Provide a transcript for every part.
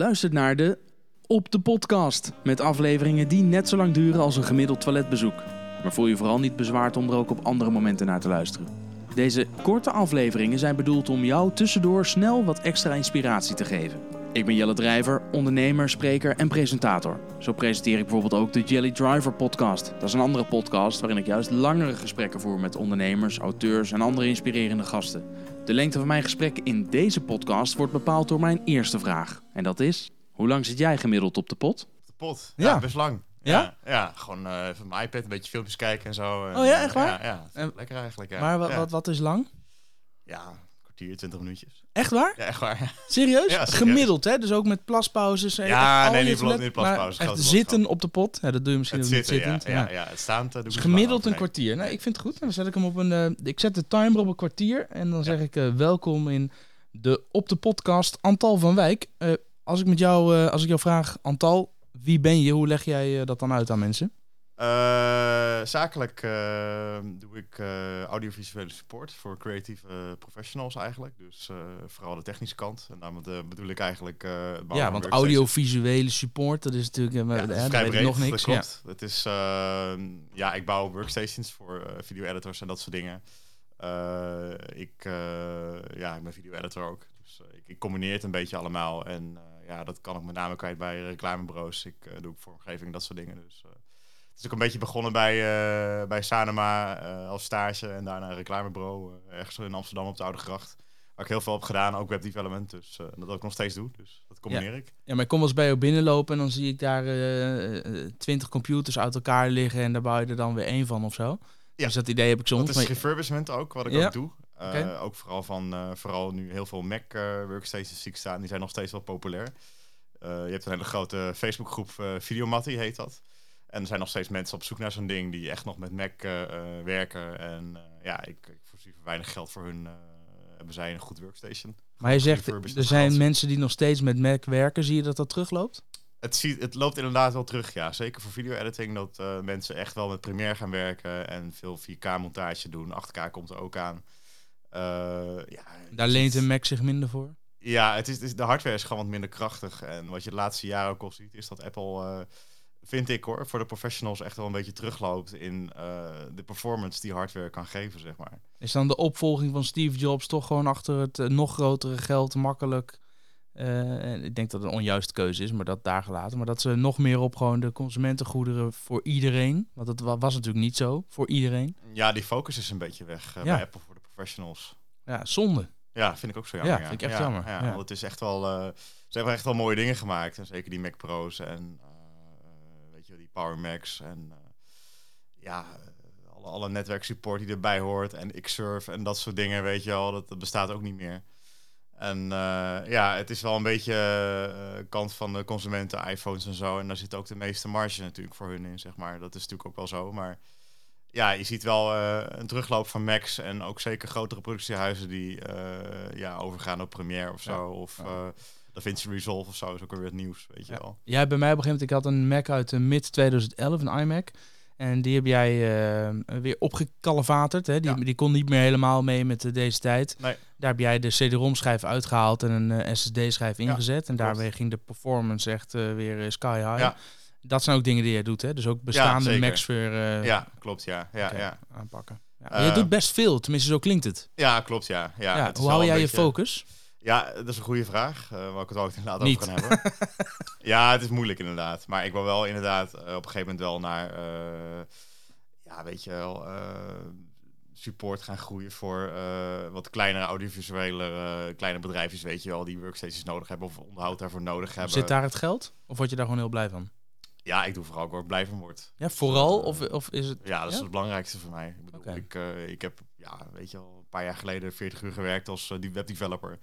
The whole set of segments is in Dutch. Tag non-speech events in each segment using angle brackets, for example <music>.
luistert naar de Op de Podcast. Met afleveringen die net zo lang duren als een gemiddeld toiletbezoek. Maar voel je vooral niet bezwaard om er ook op andere momenten naar te luisteren. Deze korte afleveringen zijn bedoeld om jou tussendoor snel wat extra inspiratie te geven. Ik ben Jelle Drijver, ondernemer, spreker en presentator. Zo presenteer ik bijvoorbeeld ook de Jelly Driver podcast. Dat is een andere podcast waarin ik juist langere gesprekken voer met ondernemers, auteurs en andere inspirerende gasten. De lengte van mijn gesprek in deze podcast wordt bepaald door mijn eerste vraag. En dat is, hoe lang zit jij gemiddeld op de pot? de pot. Ja. Ja, best lang. Ja? Ja, ja gewoon eh even mijn iPad, een beetje filmpjes kijken en zo. En, Oh ja, echt waar? Ja, ja En- lekker eigenlijk. Ja. Maar wat, ja. wat, wat is lang? Ja, een kwartier, twintig minuutjes. Echt waar? Ja, echt waar. Serieus? Ja, serieus. Gemiddeld, hè? Dus ook met plaspauzes. en Ja, echt al nee, niet pla- niet plaspauzes, Echt zitten op de pot. Ja, dat doe je misschien Het ook niet zitten, ja, zittend. ja, ja, Het staand eh, doe Dus niet gemiddeld een lang, nee. kwartier. Nou, ik vind het goed. Dan zet ik hem op een. eh, ik zet de timer op een kwartier. En dan zeg ik eh, welkom in de op de podcast Antal van Wijk. Eh, als ik met jou, eh, als ik jou vraag, Antal, wie ben je? Hoe leg jij eh, dat dan uit aan mensen? Eh, zakelijk eh, doe ik eh, audiovisuele support voor creatieve professionals eigenlijk. Dus vooral de technische kant. En daarmee bedoel ik eigenlijk... ja, want audiovisuele support, dat is natuurlijk. Ja, hè, dat is breed, nog niks. Dat Ja. Het is, ja, ik bouw workstations voor eh, video-editors en dat soort dingen. Ik, ja, ik ben video-editor ook. Dus ik, ik combineer het een beetje allemaal. En ja, dat kan ik met name kwijt bij reclamebureaus. Ik doe ook vormgeving, dat soort dingen. Dus is ook een beetje begonnen bij, eh, bij Sanema eh, als stage. En daarna een reclamebureau eh, ergens in Amsterdam op de Oude Gracht. Waar ik heel veel heb gedaan, ook webdevelopment. Dus eh, dat ook nog steeds doe. Dus dat combineer ik. Ja, maar ik kom wel eens bij jou binnenlopen en dan zie ik daar twintig computers uit elkaar liggen en daar bouw je er dan weer één van of zo. Ja. Dus dat idee heb ik soms. Dat is refurbishment ook, wat ik Ja. ook doe. Oké. Ook vooral van, vooral nu heel veel Mac workstations zie ik staan. Die zijn nog steeds wel populair. Je hebt een hele grote Facebookgroep, Videomatty heet dat. En er zijn nog steeds mensen op zoek naar zo'n ding die echt nog met Mac eh, eh, werken. En eh, ja, ik, ik voorzie voor weinig geld voor hun. hebben zij een goed workstation. Maar je zegt, er zijn mensen die nog steeds met Mac werken. Zie je dat dat terugloopt? Het, ziet, het loopt inderdaad wel terug, ja. Zeker voor video-editing, dat mensen echt wel met Premiere gaan werken en veel 4K-montage doen. 8K komt er ook aan. Ja, Daar leent een Mac zich minder voor. Ja, het is, het is- de hardware is gewoon wat minder krachtig. En wat je de laatste jaren ook al ziet, is dat Apple, vind ik hoor, voor de professionals echt wel een beetje terugloopt in eh, de performance die hardware kan geven, zeg maar. Is dan de opvolging van Steve Jobs toch gewoon achter het eh, nog grotere geld makkelijk? en ik denk dat het een onjuiste keuze is, maar dat daar gelaten. Maar dat ze nog meer op gewoon de consumentengoederen voor iedereen. Want dat wa- was natuurlijk niet zo voor iedereen. Ja, die focus is een beetje weg Ja. bij Apple voor de professionals. Ja, zonde. Ja, vind ik ook zo jammer. Ja, vind ik echt jammer, Ja, ja. Want het is echt wel, ze hebben echt wel mooie dingen gemaakt. En zeker die Mac Pro's en eh, weet je, die Power Macs en eh, ja, alle, alle netwerksupport die erbij hoort en Xserve en dat soort dingen, weet je wel, dat, dat bestaat ook niet meer. En eh, ja, het is wel een beetje eh, kant van de consumenten, iPhones en zo. En daar zit ook de meeste marge natuurlijk voor hun in, zeg maar. Dat is natuurlijk ook wel zo, maar ja, je ziet wel een terugloop van Macs en ook zeker grotere productiehuizen die ja, overgaan op Premiere of zo. Ja. Of Ja. DaVinci Resolve of zo is ook weer het nieuws, weet je Ja. wel. Jij bij mij op een gegeven moment, ik had een Mac uit de mid 2011, een iMac. En die heb jij eh, weer opgekalevaterd. Hè? Die, Ja. die kon niet meer helemaal mee met eh, deze tijd. Nee. Daar heb jij de CD-ROM-schijf uitgehaald en een eh, SSD-schijf Ja, ingezet. en daarmee ging de performance echt weer sky high. Ja. Dat zijn ook dingen die jij doet, hè? Dus ook bestaande. Macs weer Ja, klopt, ja. Ja, ja. aanpakken. Ja, Eh, maar je doet best veel, tenminste zo klinkt het. ja klopt, ja. ja, het hoe hou jij je focus? Ja, dat is een goede vraag, eh waar ik het ook inderdaad Niet. over kan hebben. <laughs> ja, het is moeilijk inderdaad. Maar ik wil wel inderdaad eh, op een gegeven moment wel naar, eh, ja, weet je wel, support gaan groeien voor wat kleinere audiovisuele kleine bedrijfjes, weet je wel, die workstations nodig hebben of onderhoud daarvoor nodig hebben. Zit daar het geld? Of word je daar gewoon heel blij van? Ja, ik doe vooral ook waar ik blij van word. Ja, vooral? Of, of is het... Ja, dat is Ja? het belangrijkste voor mij. Ik, bedoel, ik, ik heb, ja, weet je wel, een paar jaar geleden 40 uur gewerkt als die webdeveloper.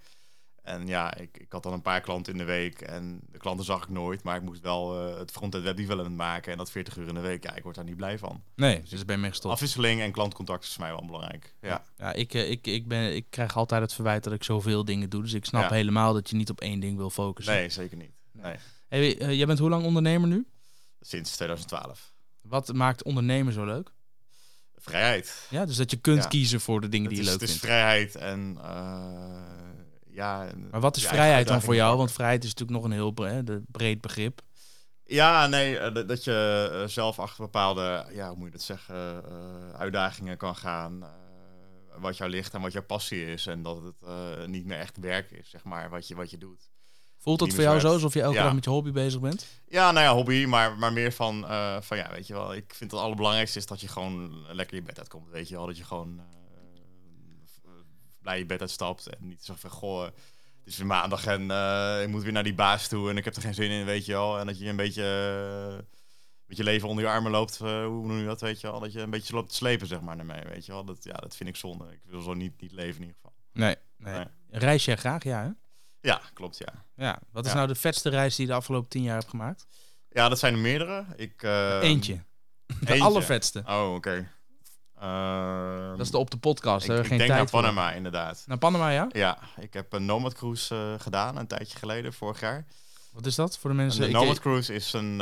En ja, ik, ik had dan een paar klanten in de week en de klanten zag ik nooit, maar ik moest wel eh, het front-end webdevelopment maken en dat 40 uur in de week. Ja, ik word daar niet blij van. Nee, dus ben je gestopt. Afwisseling en klantcontact is voor mij wel belangrijk. Ja, Ja, ik, eh, ik, ik, ben, ik krijg altijd het verwijt dat ik zoveel dingen doe. Dus ik snap Ja. helemaal dat je niet op één ding wil focussen. nee, zeker niet. Nee. Hey, eh, jij bent hoe lang ondernemer nu? Sinds 2012. Wat maakt ondernemen zo leuk? Vrijheid. Ja, dus dat je kunt Ja. kiezen voor de dingen die is, je leuk het is vindt. vrijheid en ja... Maar wat is vrijheid dan voor jou? pakken. Want vrijheid is natuurlijk nog een heel bre- de- breed begrip. Ja, nee, eh, dat- dat je eh, zelf achter bepaalde, ja, hoe moet je dat zeggen, eh, uitdagingen kan gaan. wat jou ligt en wat jouw passie is. En dat het niet meer echt werk is, zeg maar, wat je, wat je doet. Voelt dat voor jou zo, alsof je elke Ja. dag met je hobby bezig bent? Ja, nou ja, hobby, maar, maar meer van, van, ja, weet je wel, ik vind het allerbelangrijkste is dat je gewoon lekker je bed uitkomt, weet je wel. Dat je gewoon blij je bed uitstapt en niet zo van, goh, het is weer maandag en eh, ik moet weer naar die baas toe en ik heb er geen zin in, weet je wel. En dat je een beetje eh, met je leven onder je armen loopt, eh, hoe noem je dat, weet je wel. Dat je een beetje loopt te slepen, zeg maar, ermee, weet je wel. Dat, ja, dat vind ik zonde. Ik wil zo niet, niet leven in ieder geval. Nee. nee. Nee. Reis jij graag? Ja, hè? Ja, klopt, ja. Ja. Wat is Ja. nou de vetste reis die je de afgelopen tien jaar hebt gemaakt? Ja, dat zijn er meerdere. Ik, eh, Eentje. <laughs> De eentje. allervetste. Oh, oké. Ehm, Dat is de op de podcast. Ik, ik denk tijd naar voor. Panama, inderdaad. Naar Panama, ja? Ja, ik heb een Nomad Cruise eh, gedaan een tijdje geleden, vorig jaar. Wat is dat voor de mensen? Een Ik- Nomad Cruise is een, uh,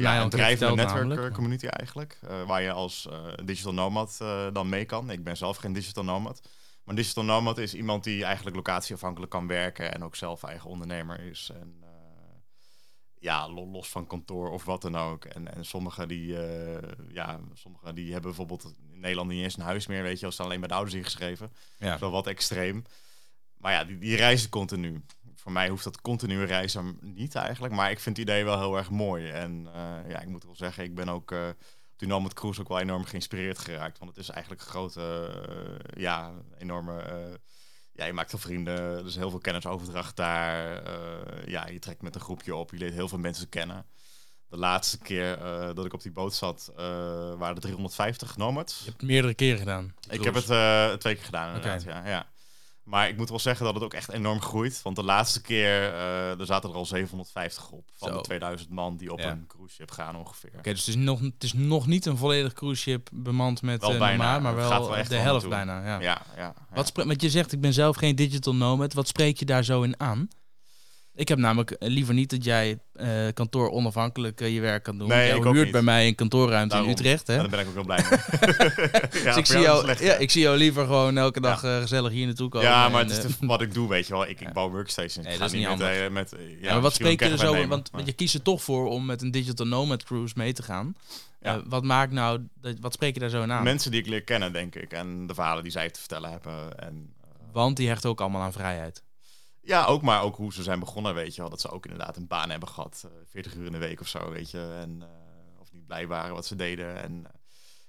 ja, een drijvende verteld netwerk namelijk. eh, community eigenlijk. waar je als digital nomad dan mee kan. Ik ben zelf geen digital nomad. Maar een digital nomad is iemand die eigenlijk locatieafhankelijk kan werken. En ook zelf eigen ondernemer is. En ja, lo- los van kantoor of wat dan ook. En, en sommigen die, eh, ja, sommigen die hebben bijvoorbeeld in Nederland niet eens een huis meer. Weet je, als staan alleen bij de ouders ingeschreven. Ja. Dat is wel wat extreem. Maar ja, die, die reizen continu. Voor mij hoeft dat continue reizen niet eigenlijk. Maar ik vind het idee wel heel erg mooi. En eh, ja, ik moet wel zeggen, ik ben ook eh toen al met Cruise ook wel enorm geïnspireerd geraakt. Want het is eigenlijk een grote, eh, ja, enorme... ja, je maakt veel vrienden. Er is heel veel kennisoverdracht daar. Eh, ja, je trekt met een groepje op. Je leert heel veel mensen kennen. De laatste keer eh, dat ik op die boot zat, eh, waren er 350 nomads. Je hebt het meerdere keren gedaan. Ik heb het twee keer gedaan, inderdaad. Ja, ja. Maar ik moet wel zeggen dat het ook echt enorm groeit. Want de laatste keer, eh, er zaten er al 750 op. Van Zo. de 2000 man die op Ja. een cruise ship gaan ongeveer. Oké, dus het is, nog, het is nog niet een volledig cruise ship bemand met Wel eh bijna. Maar wel gaat wel echt de helft bijna. Ja. Ja, ja. ja. Wat want je zegt, ik ben zelf geen digital nomad. Wat spreek je daar zo in aan? Ik heb namelijk eh, liever niet dat jij eh, kantoor onafhankelijk eh, je werk kan doen. Nee, Jij ik huurt bij mij een kantoorruimte Daarom. in Utrecht. Hè? Ja, daar ben ik ook wel blij mee. <laughs> ja, <laughs> dus ik zie, jou slecht, ja, ik zie jou liever gewoon elke dag gezellig hier naartoe komen. Ja, maar en, het is wat ik doe, weet je wel. Ik, ik bouw workstations. Nee, dat is niet met, met, ja, maar wat spreek je er zo? nemen, Want, je kiest er toch voor om met een digital nomad cruise mee te gaan. Wat maakt nou, wat spreek je daar zo in aan? Mensen die ik leer kennen, denk ik. En de verhalen die zij te vertellen hebben. En, Want die hechten ook allemaal aan vrijheid. Ja, ook maar ook hoe ze zijn begonnen, weet je wel. Dat ze ook inderdaad een baan hebben gehad, eh 40 uur in de week of zo, weet je. En, eh, of niet blij waren wat ze deden. En, eh,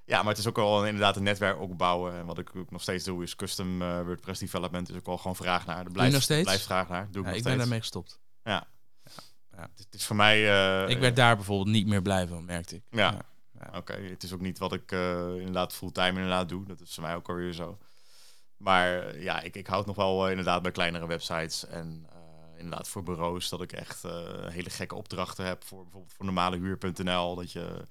ja, maar het is ook wel een- inderdaad een netwerk opbouwen. En wat ik ook nog steeds doe is custom eh, WordPress development. is ook wel gewoon vraag naar. Er blijft, nog steeds? blijft vraag naar. Doe ik Ja, nog ik ben daarmee gestopt. Het, het is voor mij... eh, ik werd daar bijvoorbeeld niet meer blij van, merkte ik. Ja. Oké, het is ook niet wat ik eh, inderdaad fulltime inderdaad doe. Dat is voor mij ook alweer zo. Maar eh, ja, ik, ik houd nog wel eh, inderdaad bij kleinere websites. En eh, inderdaad voor bureaus dat ik echt hele gekke opdrachten heb. Voor bijvoorbeeld voor normalehuur.nl. Dat je,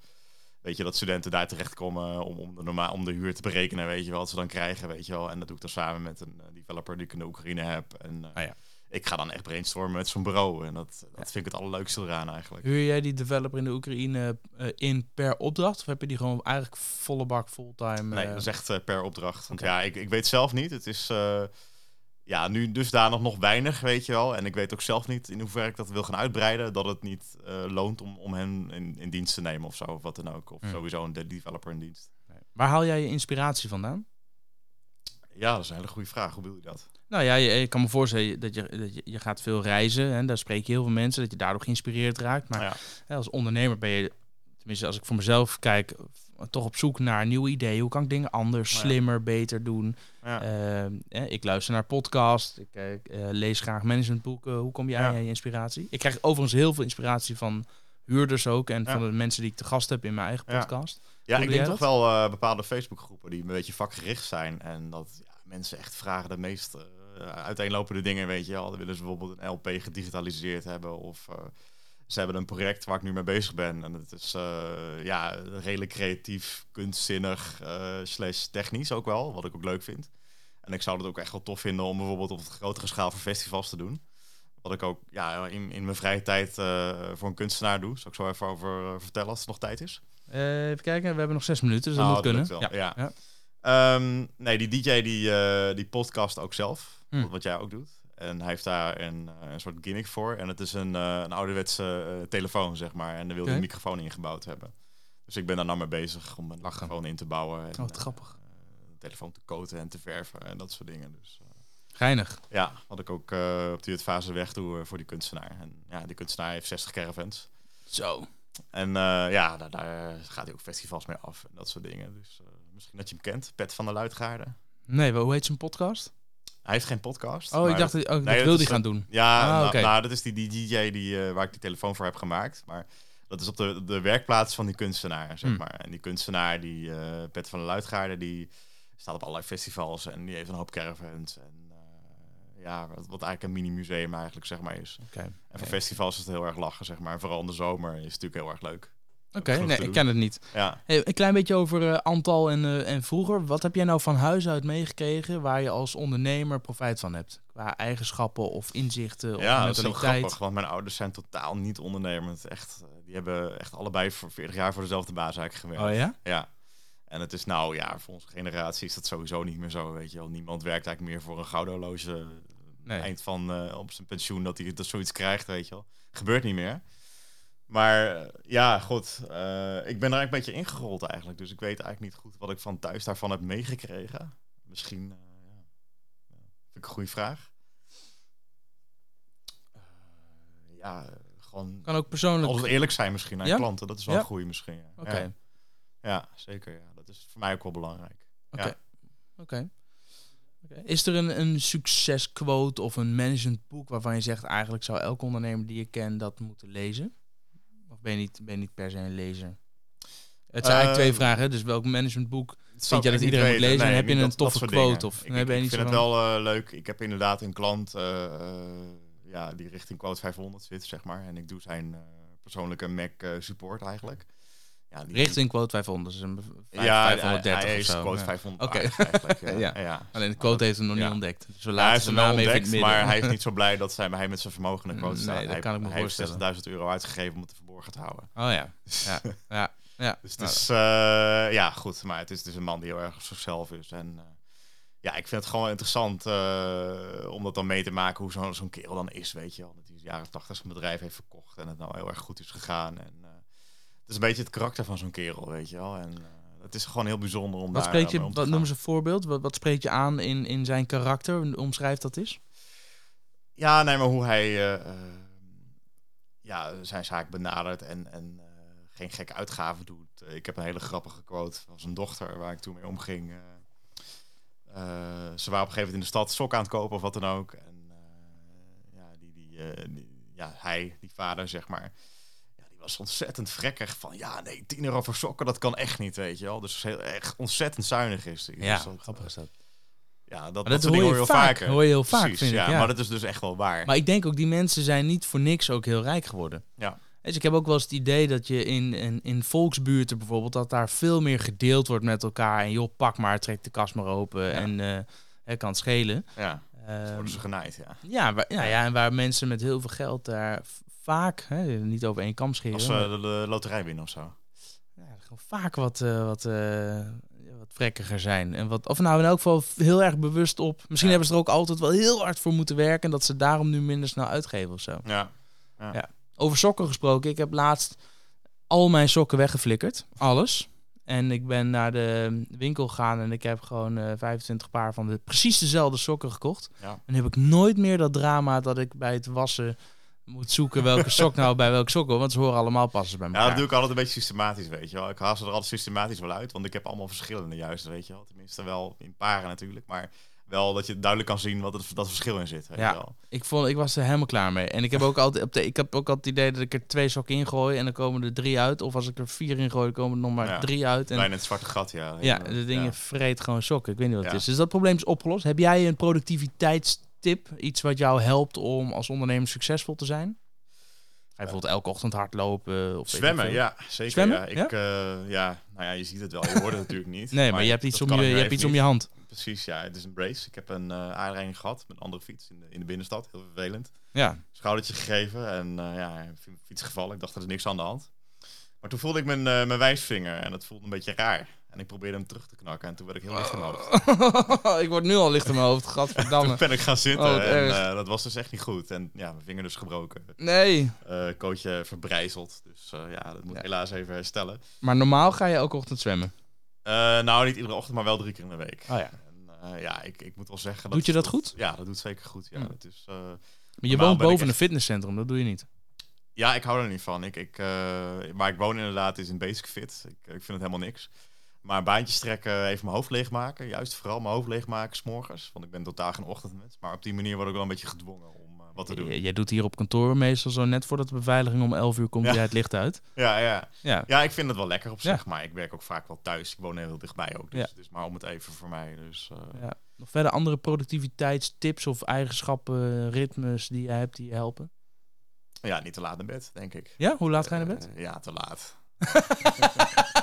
weet je, dat studenten daar terechtkomen om, om, de normaal, om de huur te berekenen. Weet je wel, wat ze dan krijgen, weet je wel. En dat doe ik dan samen met een developer die ik in de Oekraïne heb. En Ah ja. Ik ga dan echt brainstormen met zo'n bureau. En dat, dat vind ik het allerleukste eraan eigenlijk. Huur jij die developer in de Oekraïne eh, in per opdracht? Of heb je die gewoon eigenlijk volle bak fulltime? Nee, eh, dat is echt eh, per opdracht. Want ja, ik, ik weet zelf niet. Het is ja, nu dusdanig nog weinig, weet je wel. En ik weet ook zelf niet in hoeverre ik dat wil gaan uitbreiden. Dat het niet loont om, om hen in, in dienst te nemen of zo. Of wat dan ook. Of Hmm. sowieso een de- developer in dienst. nee. Waar haal jij je inspiratie vandaan? Ja, dat is een hele goede vraag. Hoe bedoel je dat? Nou ja, je, ik kan me voorstellen dat je, dat je, je gaat veel reizen. En daar spreek je heel veel mensen. Dat je daardoor geïnspireerd raakt. Maar Ja. hè, als ondernemer ben je, tenminste als ik voor mezelf kijk, toch op zoek naar nieuwe ideeën. Hoe kan ik dingen anders, Ja. slimmer, beter doen? Ja. Eh, ik luister naar podcasts. Ik eh, eh, lees graag managementboeken. Hoe kom jij aan je inspiratie? Ik krijg overigens heel veel inspiratie van huurders ook. En van de mensen die ik te gast heb in mijn eigen podcast. Ja, Hoe ik denk toch wel eh, bepaalde Facebookgroepen die een beetje vakgericht zijn. En dat ja, mensen echt vragen de meest eh, uiteenlopende dingen, weet je wel. Dan willen ze bijvoorbeeld een LP gedigitaliseerd hebben. Of eh, ze hebben een project waar ik nu mee bezig ben. En het is eh, ja, redelijk creatief, kunstzinnig, eh, slash technisch ook wel. Wat ik ook leuk vind. En ik zou het ook echt wel tof vinden om bijvoorbeeld op een grotere schaal voor festivals te doen. Wat ik ook ja, in, in mijn vrije tijd eh, voor een kunstenaar doe. Zal ik zo even over eh, vertellen als het nog tijd is? Eh, even kijken, we hebben nog zes minuten, dus dat Nou, moet dat kunnen. ja. ja. Ehm, nee, die DJ die, eh, die podcast ook zelf. Hm. Wat, wat jij ook doet. En hij heeft daar een, eh, een soort gimmick voor. En het is een, eh, een ouderwetse telefoon, zeg maar. En daar wil hij een microfoon ingebouwd hebben. Dus ik ben daar nou mee bezig om een Lachen. microfoon in te bouwen. En, Oh, wat grappig. de telefoon te coaten en te verven en dat soort dingen. Dus Geinig. ja, wat ik ook op die fase weg doe voor die kunstenaar. En ja, die kunstenaar heeft 60 caravans. Zo. En ja, daar, daar gaat hij ook festivals mee af en dat soort dingen. Dus misschien dat je hem kent, Pet van de Luitgaarden. Nee, wel, hoe heet zijn podcast? Hij heeft geen podcast. Oh, ik dacht, dat- oh, Nee, dat wil hij gaan een- doen. Ja, Ah, nou, nou, dat is die, die DJ die, eh, waar ik die telefoon voor heb gemaakt. Maar dat is op de, de werkplaats van die kunstenaar, zeg Hmm. maar. En die kunstenaar, die eh Pet van de Luitgaarden, die staat op allerlei festivals en die heeft een hoop caravans. En eh, ja, wat, wat eigenlijk een mini-museum eigenlijk, zeg maar, is. Oké. En voor festivals is het heel erg lachen, zeg maar. En vooral in de zomer is het natuurlijk heel erg leuk. Oké, nee, ik ken het niet. Ja, Hey, een klein beetje over eh, Antal en, eh, en vroeger. Wat heb jij nou van huis uit meegekregen waar je als ondernemer profijt van hebt? Qua eigenschappen of inzichten of ja dat is grappig, want mijn ouders zijn totaal niet ondernemend. Echt, eh, die hebben echt allebei voor 40 jaar voor dezelfde baas eigenlijk gewerkt. Oh ja? Ja. En het is nou, ja, voor onze generatie is dat sowieso niet meer zo, weet je wel. Niemand werkt eigenlijk meer voor een gouden horloge Nee. eind van op zijn pensioen dat hij dat zoiets krijgt, weet je wel. Gebeurt niet meer. Maar eh, ja, goed. eh, ik ben er eigenlijk een beetje ingerold eigenlijk. Dus ik weet eigenlijk niet goed wat ik van thuis daarvan heb meegekregen. Misschien, eh, ja. Vind ik een goede vraag. Eh, ja, gewoon Kan ook persoonlijk. altijd eerlijk zijn misschien naar Ja? klanten. Dat is wel Ja? een goede misschien. Ja. Oké, Ja. Zeker. Ja. Dat is voor mij ook wel belangrijk. Oké. Oké. Is er een, een succesquote of een managementboek waarvan je zegt eigenlijk zou elke ondernemer die je kent dat moeten lezen? Of ben je niet, ben je niet per se een lezer? Het zijn eigenlijk twee vragen. hè? Dus welk managementboek? Zou jij dat iedereen moet lezen? En heb je een dat- toffe quote of- Ik, nee, ik, ben ik niet vind het wel eh, leuk. Ik heb inderdaad een klant eh, ja, die richting quote 500 zit, zeg maar. En ik doe zijn eh, persoonlijke Mac support eigenlijk. Ja, die, Richting quote 500. Dus een ja, 530 hij, of zo. quote Ja. 500 Oké. eigenlijk. <laughs> Ja. Alleen de quote heeft hem nog niet ontdekt. Dus we laten hij heeft hem wel ontdekt, maar hij is niet <laughs> zo blij dat zij, hij met zijn vermogen een quote Nee, staat. dat hij, kan ik me hij heeft voorstellen. 60.000 euro uitgegeven om het te verborgen te houden. Oh ja. <laughs> Ja. ja. ja. Dus het Nou, is, eh, ja, goed. Maar het is dus een man die heel erg op zichzelf is. En eh, ja, ik vind het gewoon interessant eh, om dat dan mee te maken hoe zo'n zo'n kerel dan is, weet je wel. Dat hij in de jaren 80 zijn bedrijf heeft verkocht en het nou heel erg goed is gegaan. En eh, is een beetje het karakter van zo'n kerel, weet je wel. En eh, het is gewoon heel bijzonder om wat daar spreek je, om wat noemen ze een voorbeeld? Wat, wat spreek je aan in, in zijn karakter? Omschrijf dat eens. Ja, nee, maar hoe hij eh, eh, ja, zijn zaak benadert en, en eh, geen gekke uitgaven doet. Eh, ik heb een hele grappige quote van zijn dochter waar ik toen mee omging. eh. Eh, ze waren op een gegeven moment in de stad sokken aan het kopen of wat dan ook. En eh, ja, die, die, eh, die- ja, hij, die vader, zeg maar. Ja, was ontzettend vrekkig van, ja, nee, 10 euro voor sokken, dat kan echt niet, weet je wel. Dus heel, echt ontzettend zuinig is hij. Dus dat, eh, is dat. Ja, dat, dat, hoor je hoor je vaak. vaker. Hoor je heel vaak, Precies, vind ik, ja, ja. Maar dat is dus echt wel waar. Maar ik denk ook, die mensen zijn niet voor niks ook heel rijk geworden. Ja. Dus ik heb ook wel eens het idee dat je in, in, in volksbuurten bijvoorbeeld, dat daar veel meer gedeeld wordt met elkaar. En joh, pak maar, trek de kast maar open en eh, het kan schelen. Ja, Ehm, worden ze genaaid, ja. ja, waar, ja, ja, en waar mensen met heel veel geld daar vaak, hè, niet over één kam scheren, Als ze de, de loterij winnen of zo. ja, gewoon vaak wat, eh, wat, eh, wat vrekkiger zijn. En wat, of nou in elk geval heel erg bewust op. Misschien Ja. hebben ze er ook altijd wel heel hard voor moeten werken. En dat ze daarom nu minder snel uitgeven of zo. Ja. Over sokken gesproken. Ik heb laatst al mijn sokken weggeflikkerd. Alles. En ik ben naar de winkel gegaan en ik heb gewoon eh 25 paar van de precies dezelfde sokken gekocht. Ja. En heb ik nooit meer dat drama dat ik bij het wassen moet zoeken welke sok nou bij welke sok. Want ze horen allemaal passen bij ja, elkaar. dat doe ik altijd een beetje systematisch, weet je wel. Ik haal ze er altijd systematisch wel uit, want ik heb allemaal verschillende juist, weet je wel. Tenminste wel in paren natuurlijk, maar wel dat je duidelijk kan zien wat het, dat verschil in zit, weet Ja. je wel. Ik, vond, ik was er helemaal klaar mee. En ik heb ook altijd, op de, ik heb ook altijd het idee dat ik er twee sokken in gooi en dan komen er drie uit. Of als ik er vier in gooi, komen er nog maar Ja. drie uit. En Bijna het zwarte gat, ja. ja, de dingen ja. vreet gewoon sokken. Ik weet niet wat het Ja. is. Dus dat probleem is opgelost. Heb jij een productiviteitstip? Iets wat jou helpt om als ondernemer succesvol te zijn? Ga je bijvoorbeeld elke ochtend hardlopen? Of Zwemmen, ja, zeker. Zwemmen? Ja, ik, Ja? eh, ja, nou ja, je ziet het wel. Je hoort het natuurlijk niet. Nee, maar, je hebt iets, om je, je, hebt iets om je hand. Precies, ja. Het is een brace. Ik heb een eh aanrijding gehad met een andere fiets in de, in de binnenstad. Heel vervelend. Ja. schoudertje gegeven en eh ja, fiets gevallen. Ik dacht, er is niks aan de hand. Maar toen voelde ik mijn, eh, mijn wijsvinger en dat voelde een beetje raar. En ik probeerde hem terug te knakken en toen werd ik heel licht in mijn hoofd. <laughs> ik word nu al licht in mijn hoofd. Gadverdamme. Toen ben ik gaan zitten Oh, en eh, dat was dus echt niet goed. En ja, mijn vinger dus gebroken. Nee. Eh kootje verbrijzeld. Dus eh, ja, dat moet Ja. helaas even herstellen. Maar normaal ga je elke ochtend zwemmen. Eh, nou, niet iedere ochtend, maar wel drie keer in de week. Oh ja. En, eh, ja, ik, ik moet wel zeggen... Doet je dat goed? Ja, dat doet zeker goed. Ja, dat is, eh, Maar je woont boven een fitnesscentrum, dat doe je niet. ja, ik hou er niet van. Ik, ik, eh, maar ik woon inderdaad is in Basic Fit. Ik, ik vind het helemaal niks. Maar baantjes trekken, even mijn hoofd leegmaken. Juist vooral mijn hoofd leegmaken, s'morgens. Want ik ben totaal geen ochtendmens. Maar op die manier word ik wel een beetje gedwongen om eh, wat te doen. J- jij doet hier op kantoor meestal zo net voordat de beveiliging om 11 uur komt, Ja. jij het licht uit. <laughs> Ja, ja. Ja. ja, ik vind het wel lekker op Ja. zich. Maar ik werk ook vaak wel thuis. Ik woon heel dichtbij ook. Dus Ja. is maar om het even voor mij. Dus, eh, ja. Nog verder andere productiviteitstips of eigenschappen, ritmes die je hebt die je helpen? ja, niet te laat naar bed, denk ik. Ja, hoe laat ga je naar bed? Eh, ja, te laat. <laughs>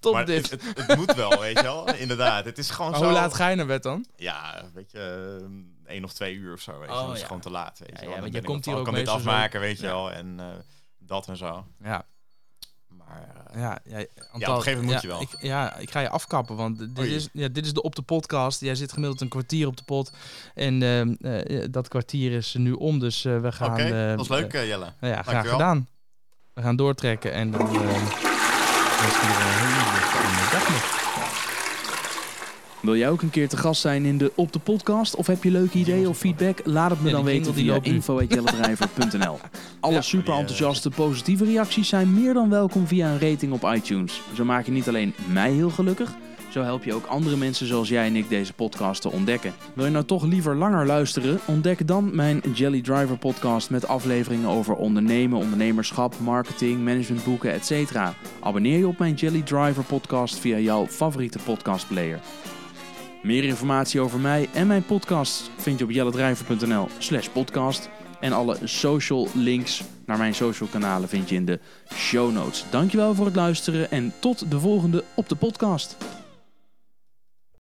Top maar dit. Het, het, het moet wel, weet je wel. Inderdaad. Het is gewoon Maar zo... hoe laat ga je naar bed dan? Ja, weet je, eh, één of twee uur of zo. Weet je. Oh, dat is ja. gewoon te laat. Weet je ja, wel. want ben komt hier ook kan dit zo- afmaken, weet je wel. En eh, dat en zo. Ja, Maar eh, ja, ja, een gegeven moment moet je wel. Ik, ja, ik ga je afkappen, want dit Oei. is, ja, dit is de op de podcast. Jij zit gemiddeld een kwartier op de pot. En eh, eh, dat kwartier is nu om, dus we gaan... oké, dat was leuk, Jelle. Ja, graag gedaan. We gaan doortrekken en dan... eh een hele dag nog. Wil jij ook een keer te gast zijn in de Op de Podcast? Of heb je leuke ideeën of feedback? Laat het me Ja, dan weten via info.jelledrijver.nl <laughs> Alle Ja. super eh, enthousiaste positieve reacties zijn meer dan welkom via een rating op iTunes. Zo maak je niet alleen mij heel gelukkig, zo help je ook andere mensen zoals jij en ik deze podcast te ontdekken. Wil je nou toch liever langer luisteren? Ontdek dan mijn Jelly Driver podcast met afleveringen over ondernemen, ondernemerschap, marketing, managementboeken, etc. Abonneer je op mijn Jelly Driver podcast via jouw favoriete podcastplayer. Meer informatie over mij en mijn podcast vind je op jellendrijver.nl slash podcast. En alle social links naar mijn social kanalen vind je in de show notes. Dankjewel voor het luisteren en tot de volgende op de podcast.